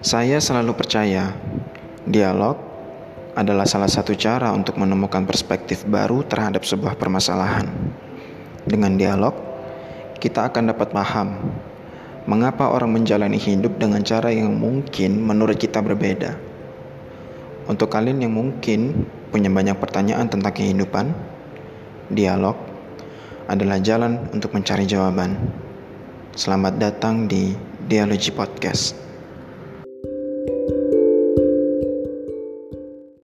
Saya selalu percaya dialog adalah salah satu cara untuk menemukan perspektif baru terhadap sebuah permasalahan. Dengan dialog, kita akan dapat paham mengapa orang menjalani hidup dengan cara yang mungkin menurut kita berbeda. Untuk kalian yang mungkin punya banyak pertanyaan tentang kehidupan, dialog adalah jalan untuk mencari jawaban. Selamat datang di Dialogi Podcast.